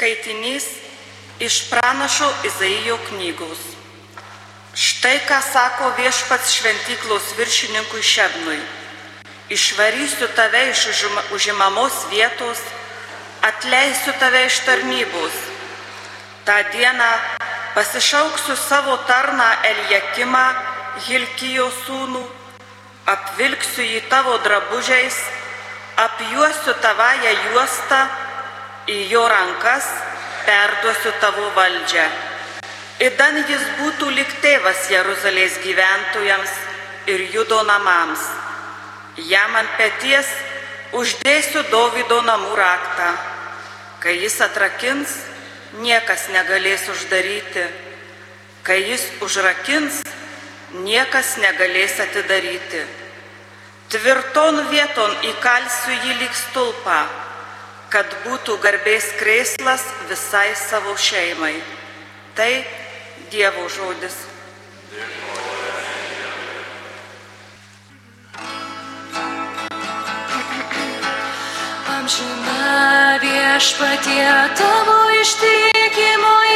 Skaitinys iš pranašo Izaijo knygos. Štai ką sako viešpats šventyklos viršininkui Šebnui. Išvarysiu tave iš užimamos vietos, atleisiu tave iš tarnybos. Ta diena pasišauksiu savo tarną Eliekimą, Hilkijo sūnų, apvilksiu jį tavo drabužiais, apjuosiu tavąją juostą, į jo rankas perduosiu tavo valdžią. Įdan jis būtų lik tėvas Jeruzalės gyventojams ir judo namams. Jam ant pėties uždėsiu Dovido namų raktą. Kai jis atrakins, niekas negalės uždaryti. Kai jis užrakins, niekas negalės atidaryti. Tvirton vieton įkalsiu jį lyg stulpą, kad būtų garbės krėslas visai savo šeimai. Tai Dievo žodis. Amžina viešpatie tavo ištikimoji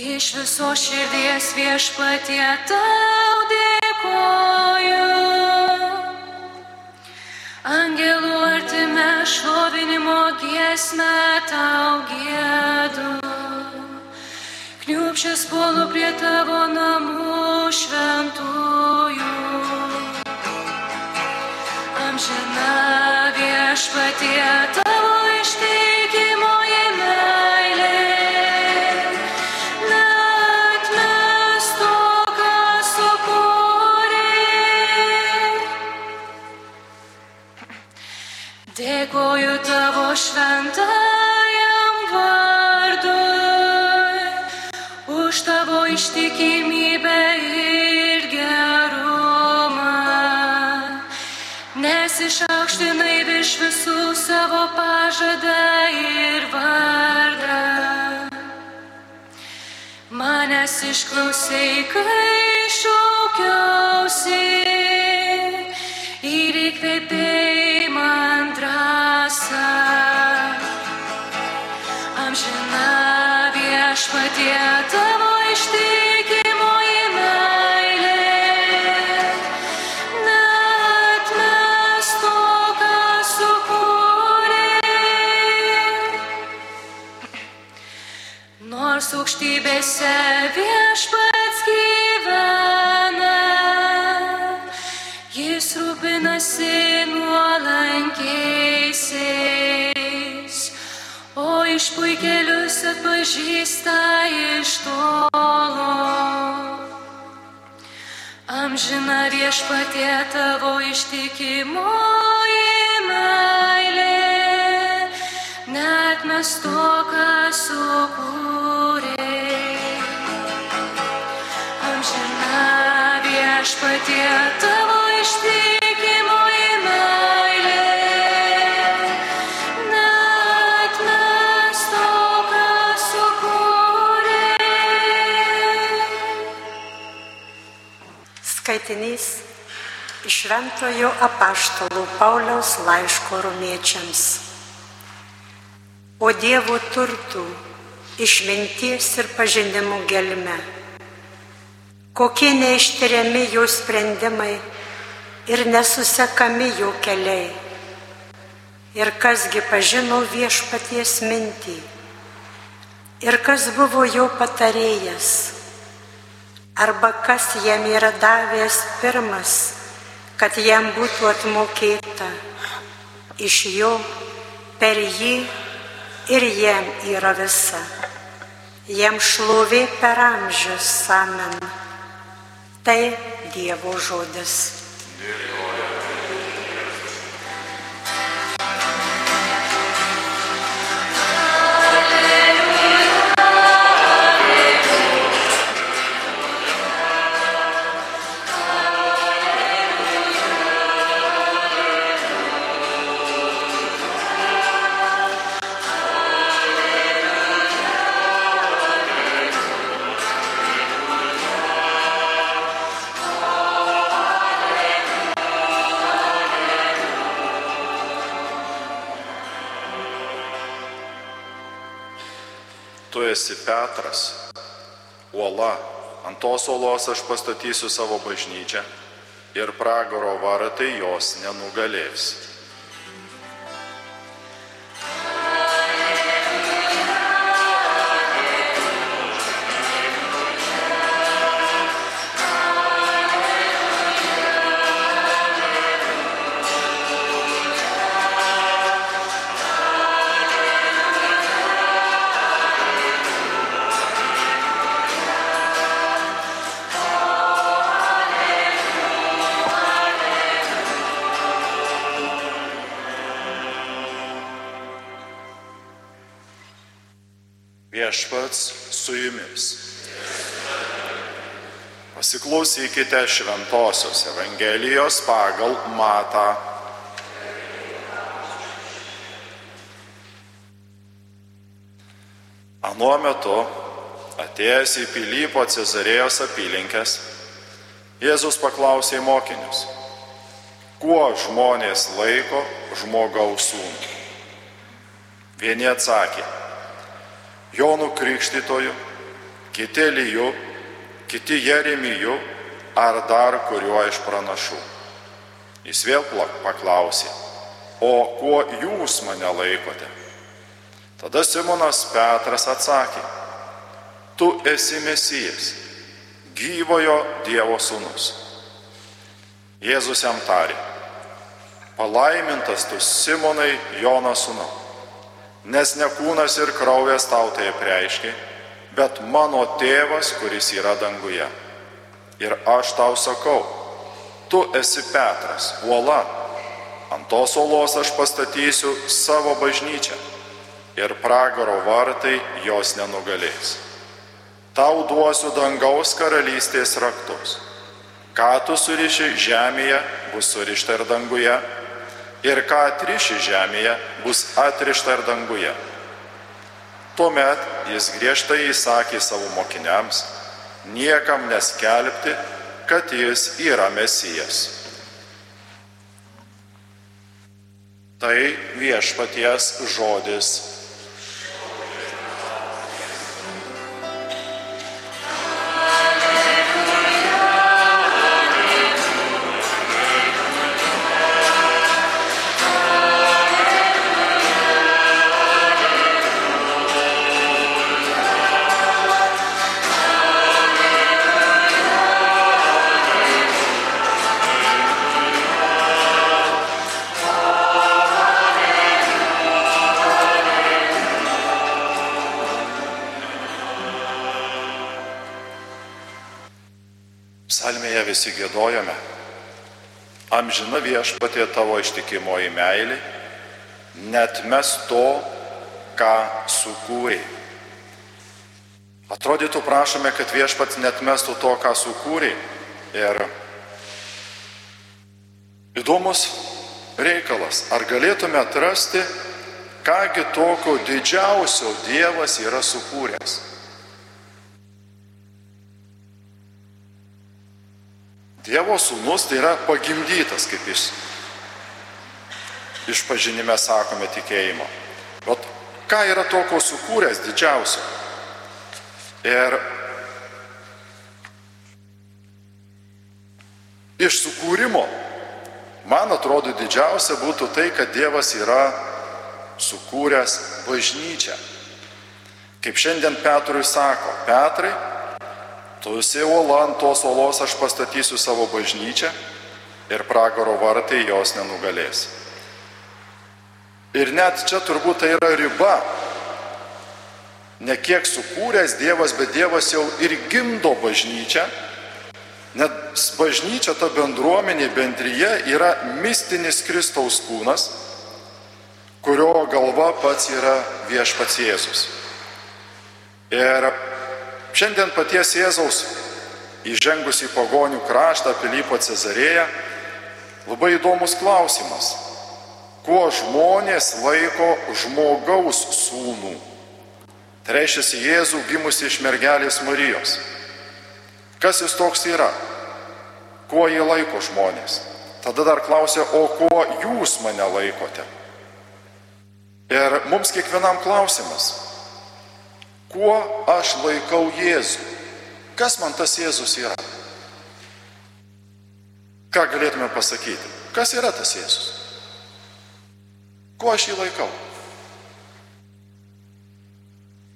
Iš viso širdies viešpatie tau dėkoju. Angelų artime šlovinimo giesmę tau gėdu. Kniupšęs polu prie tavo namų šventųjų. Amžina viešpatie tavo ištikimoji Dėkoju tavo šventajam vardui už tavo ištikimybę ir gerumą, nes išaukštinai virš visų savo pažadą ir vardą. Manęs išklausai, kai šaukiausi ir įkvėpiai išpuikelius atpažįsta iš tolo. Amžina viešpatie tavo ištikimoji meilė, net mes to, ką sukūrei. Amžina viešpatie tavo Skaitinys iš Šventojo apaštalo Pauliaus laiško romiečiams. O Dievo turtų, išminties ir pažinimų gelme. Kokie neištiriami jo sprendimai ir nesusekami jo keliai. Ir kasgi pažino viešpaties mintį. Ir kas buvo jo patarėjas arba kas jam yra davęs pirmas, kad jam būtų atmokėta. Iš jo, per jį ir jam yra visa. Jam šlovė per amžius amen. Tai Dievo žodis. Alleluja. Esi Petras, uola, ant tos uolos aš pastatysiu savo bažnyčią ir pragaro vartai jos nenugalės. Viešpats su jumis. Pasiklausykite Šventojios Evangelijos pagal Matą. Anuo metu, atėjęs į Pilypo Cezarėjos apylinkės, Jėzus paklausė mokinius, kuo žmonės laiko žmogaus sūnų. Vieni atsakė, Jonu Krikštytoju, kiti Lyju, kiti Jeremiju ar dar kuriuo iš pranašų. Jis vėl paklausė, o kuo jūs mane laikote? Tada Simonas Petras atsakė, tu esi Mesijas, gyvojo Dievo sūnus. Jėzus jam tarė, palaimintas tu Simonai Jonas sūnau, nes ne kūnas ir kraujas tau tai preiškia, bet mano tėvas, kuris yra danguje. Ir aš tau sakau, tu esi Petras, uola, ant tos uolos aš pastatysiu savo bažnyčią ir pragaro vartai jos nenugalės. Tau duosiu dangaus karalystės raktus. Ką tu suriši žemėje, bus surišta ir danguje, ir ką atriši žemėje, bus atrišta ir danguje. Tuomet jis griežtai įsakė savo mokiniams, niekam neskelbti, kad jis yra mesijas. Tai viešpaties žodis Psalmėje visi gėdojame. Amžina viešpatė tavo ištikimoji meilė, net mes to, ką sukūrė. Atrodytų prašome, kad viešpats net mestų to, ką sukūrė. Ir įdomus reikalas, ar galėtume atrasti, kągi tokio didžiausio Dievas yra sukūręs. Dievo sūnus tai yra pagimdytas, kaip jis išpažinime sakome tikėjimo. Bet ką yra tokio sukūręs didžiausio? Ir iš sukūrimo, man atrodo, didžiausia būtų tai, kad Dievas yra sukūręs bažnyčią. Kaip šiandien Petrui sako, Petrai, Tu esi uola, ant tos uolos aš pastatysiu savo bažnyčią ir pragaro vartai jos nenugalės. Ir net čia turbūt tai yra riba. Ne kiek sukūręs Dievas, bet Dievas jau ir gimdo bažnyčią. Net bažnyčia, ta bendruomenė, bendryje yra mistinis Kristaus kūnas, kurio galva pats yra viešpats Jėzus. Ir Šiandien paties Jėzaus įžengus į pagonių kraštą Pilypo Cezarėje labai įdomus klausimas. Kuo žmonės laiko žmogaus sūnų? Tai reiškia Jėzų gimusi iš mergelės Marijos. Kas jis toks yra? Kuo jie laiko žmonės? Tada dar klausia, o kuo jūs mane laikote? Ir mums kiekvienam klausimas. Kuo aš laikau Jėzų. Kas man tas Jėzus yra? Ką galėtume pasakyti? Kas yra tas Jėzus? Kuo aš jį laikau?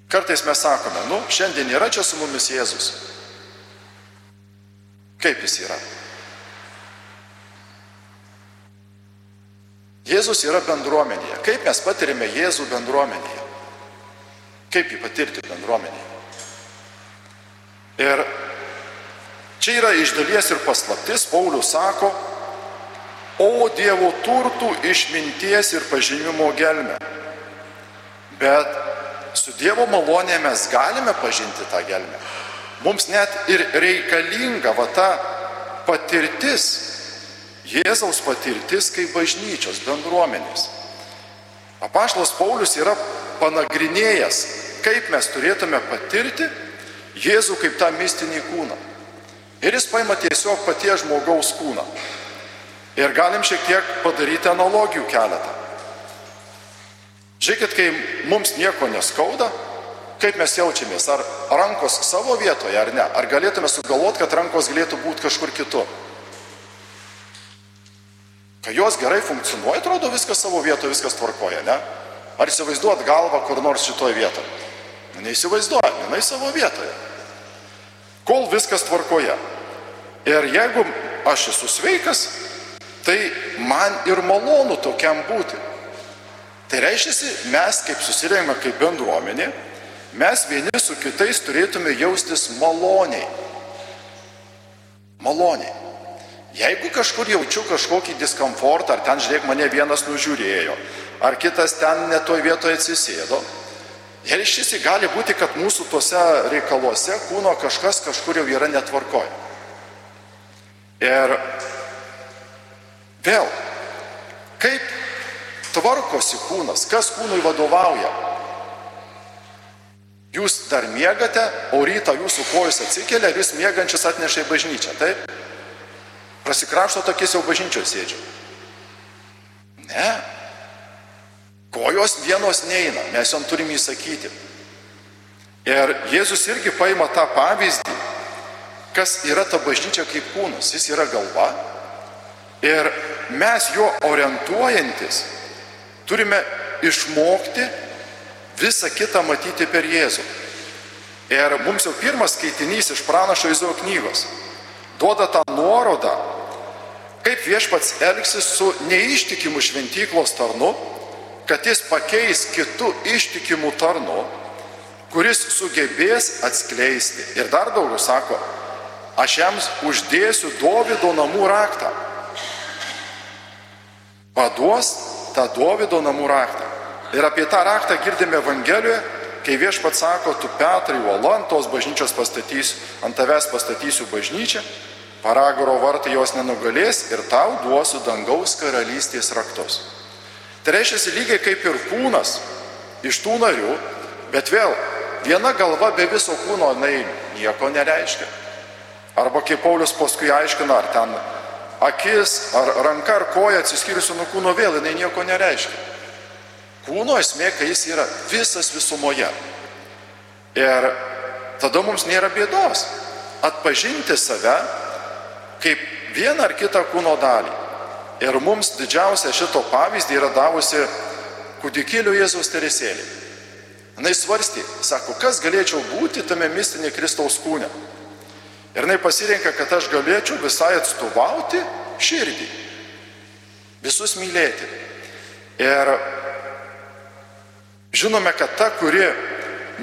Kartais mes sakome, nu, šiandien yra čia su mumis Jėzus. Kaip jis yra? Jėzus yra bendruomenėje. Kaip mes patirime Jėzų bendruomenėje? Kaip jį patirti bendruomenėje? Ir čia yra iš dalies ir paslaptis, Paulius sako, o Dievo turtų išminties ir pažinimo gelme. Bet su Dievo malonė mes galime pažinti tą gelmę. Mums net ir reikalinga va ta patirtis, Jėzaus patirtis kaip bažnyčios bendruomenės. Apaštalas Paulius yra panagrinėjęs, kaip mes turėtume patirti Jėzų kaip tą mistinį kūną. Ir jis paima tiesiog paties žmogaus kūną. Ir galim šiek tiek padaryti analogijų keletą. Žiūrėkit, kai mums nieko neskauda, kaip mes jaučiamės, ar rankos savo vietoje ar ne, ar galėtume sugalvoti, kad rankos galėtų būti kažkur kitur. Kai jos gerai funkcionuoja, atrodo viskas savo vietoje, viskas tvarkoja, ne? Ar įsivaizduot galvą kur nors šitoje vietoje? Nu, neįsivaizduoja, jinai savo vietoje. Kol viskas tvarkoja. Ir jeigu aš esu sveikas, tai man ir malonu tokiam būti. Tai reiškia, mes kaip susirėjome kaip bendruomenė, mes vieni su kitais turėtume jaustis maloniai. Maloniai. Jeigu kažkur jaučiu kažkokį diskomfortą, ar ten, žiūrėk, mane vienas nužiūrėjo, ar kitas ten netoj vietoje atsisėdo, reiškia, gali būti, kad mūsų tuose reikaluose kūno kažkas kažkur jau yra netvarkoje. Ir vėl, kaip tvarkosi kūnas, kas kūnui vadovauja? Jūs dar miegate, o rytą jūsų kojus atsikelia ir jūs miegančius atneša į bažnyčią, taip? Prasikrapšto tokis jau bažnyčioje sėdžia. Ne. Kojos vienos neina, mes jom turim įsakyti. Ir Jėzus irgi paima tą pavyzdį, kas yra ta bažnyčia kaip kūnas. Jis yra galva. Ir mes juo orientuojantis turime išmokti visą kitą matyti per Jėzų. Ir mums jau pirmas skaitinys iš pranašo Izo knygos duoda tą nuorodą, kaip viešpats elgsis su neištikimu šventyklos tarnu, kad jis pakeis kitų ištikimų tarnu, kuris sugebės atskleisti. Ir dar daugiau sako, aš jiems uždėsiu Dovido namų raktą. Paduos tą Dovido namų raktą. Ir apie tą raktą girdime Evangelijoje, kai viešpats sako, tu Petrai, uola ant tos bažnyčios pastatysiu, ant tavęs pastatysiu bažnyčią, paragaro vartai jos nenugalės ir tau duosiu dangaus karalystės raktus. Tai reiškia lygiai kaip ir kūnas iš tų narių, bet vėl viena galva be viso kūno jinai nieko nereiškia. Arba kaip Paulius paskui aiškina, ar ten akis, ar ranka, ar koja atsiskyrusi nuo kūno vėl jinai nieko nereiškia. Kūno esmė, kai jis yra visas visumoje. Ir tada mums nėra bėdos atpažinti save kaip vieną ar kitą kūno dalį. Ir mums didžiausia šito pavyzdį yra davusi kūdikėlių Jėzaus teresėlė. Jis svarstė, sako, kas galėčiau būti tame mistinė Kristaus kūne. Ir jinai pasirinka, kad aš galėčiau visai atstovauti širdį. Visus mylėti. Ir žinome, kad ta, kuri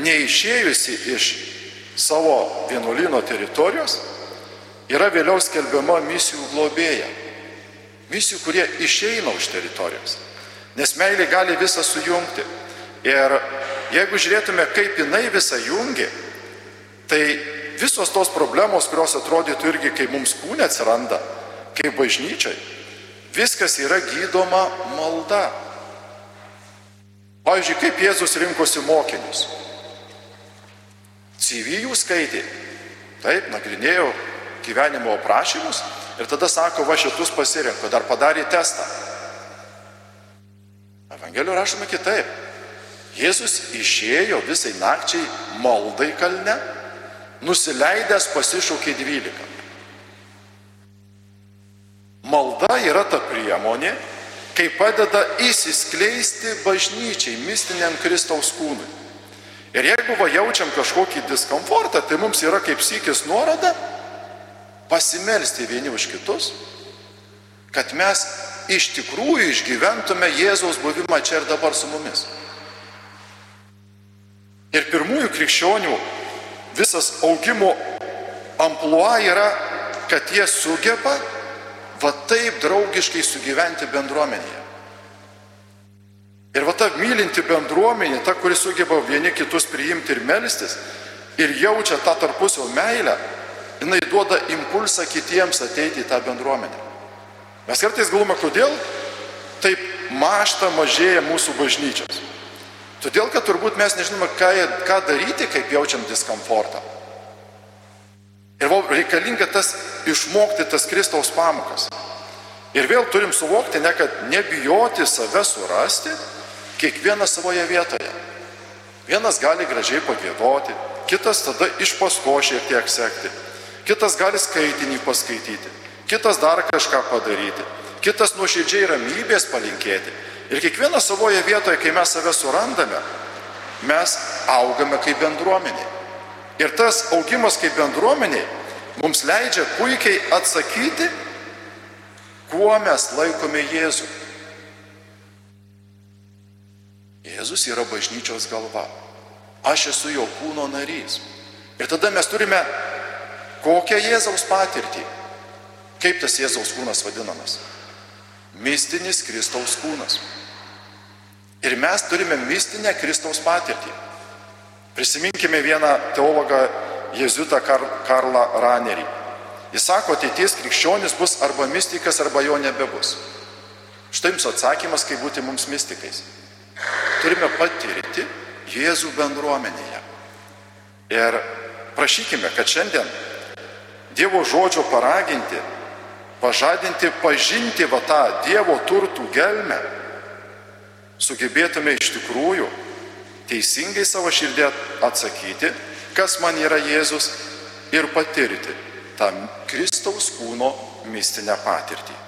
neišėjusi iš savo vienuolino teritorijos, yra vėliau skelbiama misijų globėja. Misijų, kurie išeina už teritorijos. Nes meilė gali visą sujungti. Ir jeigu žiūrėtume, kaip jinai visą jungi, tai visos tos problemos, kurios atrodytų irgi, kai mums kūne atsiranda, kaip bažnyčiai, viskas yra gydoma malda. Pavyzdžiui, kaip Jėzus rinkosi mokinius. CV jų skaitė. Taip, nagrinėjau gyvenimo aprašymus ir tada sako, va šitus pasirinko, dar padarė testą. Evangelijoje rašome kitaip. Jėzus išėjo visai nakčiai maldai kalne, nusileidęs pasišaukė dvylika. Malda yra ta priemonė, kai padeda įsiskleisti bažnyčiai, mistiniam Kristaus kūnui. Ir jeigu va jaučiam kažkokį diskomfortą, tai mums yra kaip sykis nuoroda pasimelsti vieni už kitus, kad mes iš tikrųjų išgyventume Jėzaus buvimą čia ir dabar su mumis. Ir pirmųjų krikščionių visas augimo ampluo yra, kad jie sugeba va taip draugiškai sugyventi bendruomenėje. Ir va ta mylinti bendruomenė, ta, kuri sugeba vieni kitus priimti ir melstis, ir jaučia tą tarpusio meilę, jinai duoda impulsą kitiems ateiti į tą bendruomenę. Mes kartais galvome, kodėl taip mašta mažėja mūsų bažnyčios. Todėl, kad turbūt mes nežinome, ką, ką daryti, kaip jaučiam diskomfortą. Ir reikalinga tas išmokti tas Kristaus pamokas. Ir vėl turim suvokti, ne kad nebijoti save surasti, kiekvieną savoje vietoje. Vienas gali gražiai pagėdoti, kitas tada iš pasko šiek tiek sekti, kitas gali skaitinį paskaityti, kitas dar kažką padaryti, kitas nuoširdžiai ramybės palinkėti. Ir kiekvieną savoje vietoje, kai mes save surandame, mes augame kaip bendruomenė. Ir tas augimas kaip bendruomeniai mums leidžia puikiai atsakyti, kuo mes laikome Jėzų. Jėzus yra bažnyčios galva. Aš esu jo kūno narys. Ir tada mes turime kokią Jėzaus patirtį. Kaip tas Jėzaus kūnas vadinamas? Mistinis Kristaus kūnas. Ir mes turime mistinę Kristaus patirtį. Prisiminkime vieną teologą jėzuitą Kar Karlą Ranerį. Jis sako, ateities krikščionis bus arba mystikas, arba jo nebebus. Štai jums atsakymas, kaip būti mums mystikais. Turime patirti Jėzų bendruomenėje. Ir prašykime, kad šiandien Dievo žodžio paraginti, pažadinti, pažinti va tą Dievo turtų gelmę, sugebėtume iš tikrųjų teisingai savo širdį atsakyti, kas man yra Jėzus ir patirti tą Kristaus kūno mistinę patirtį.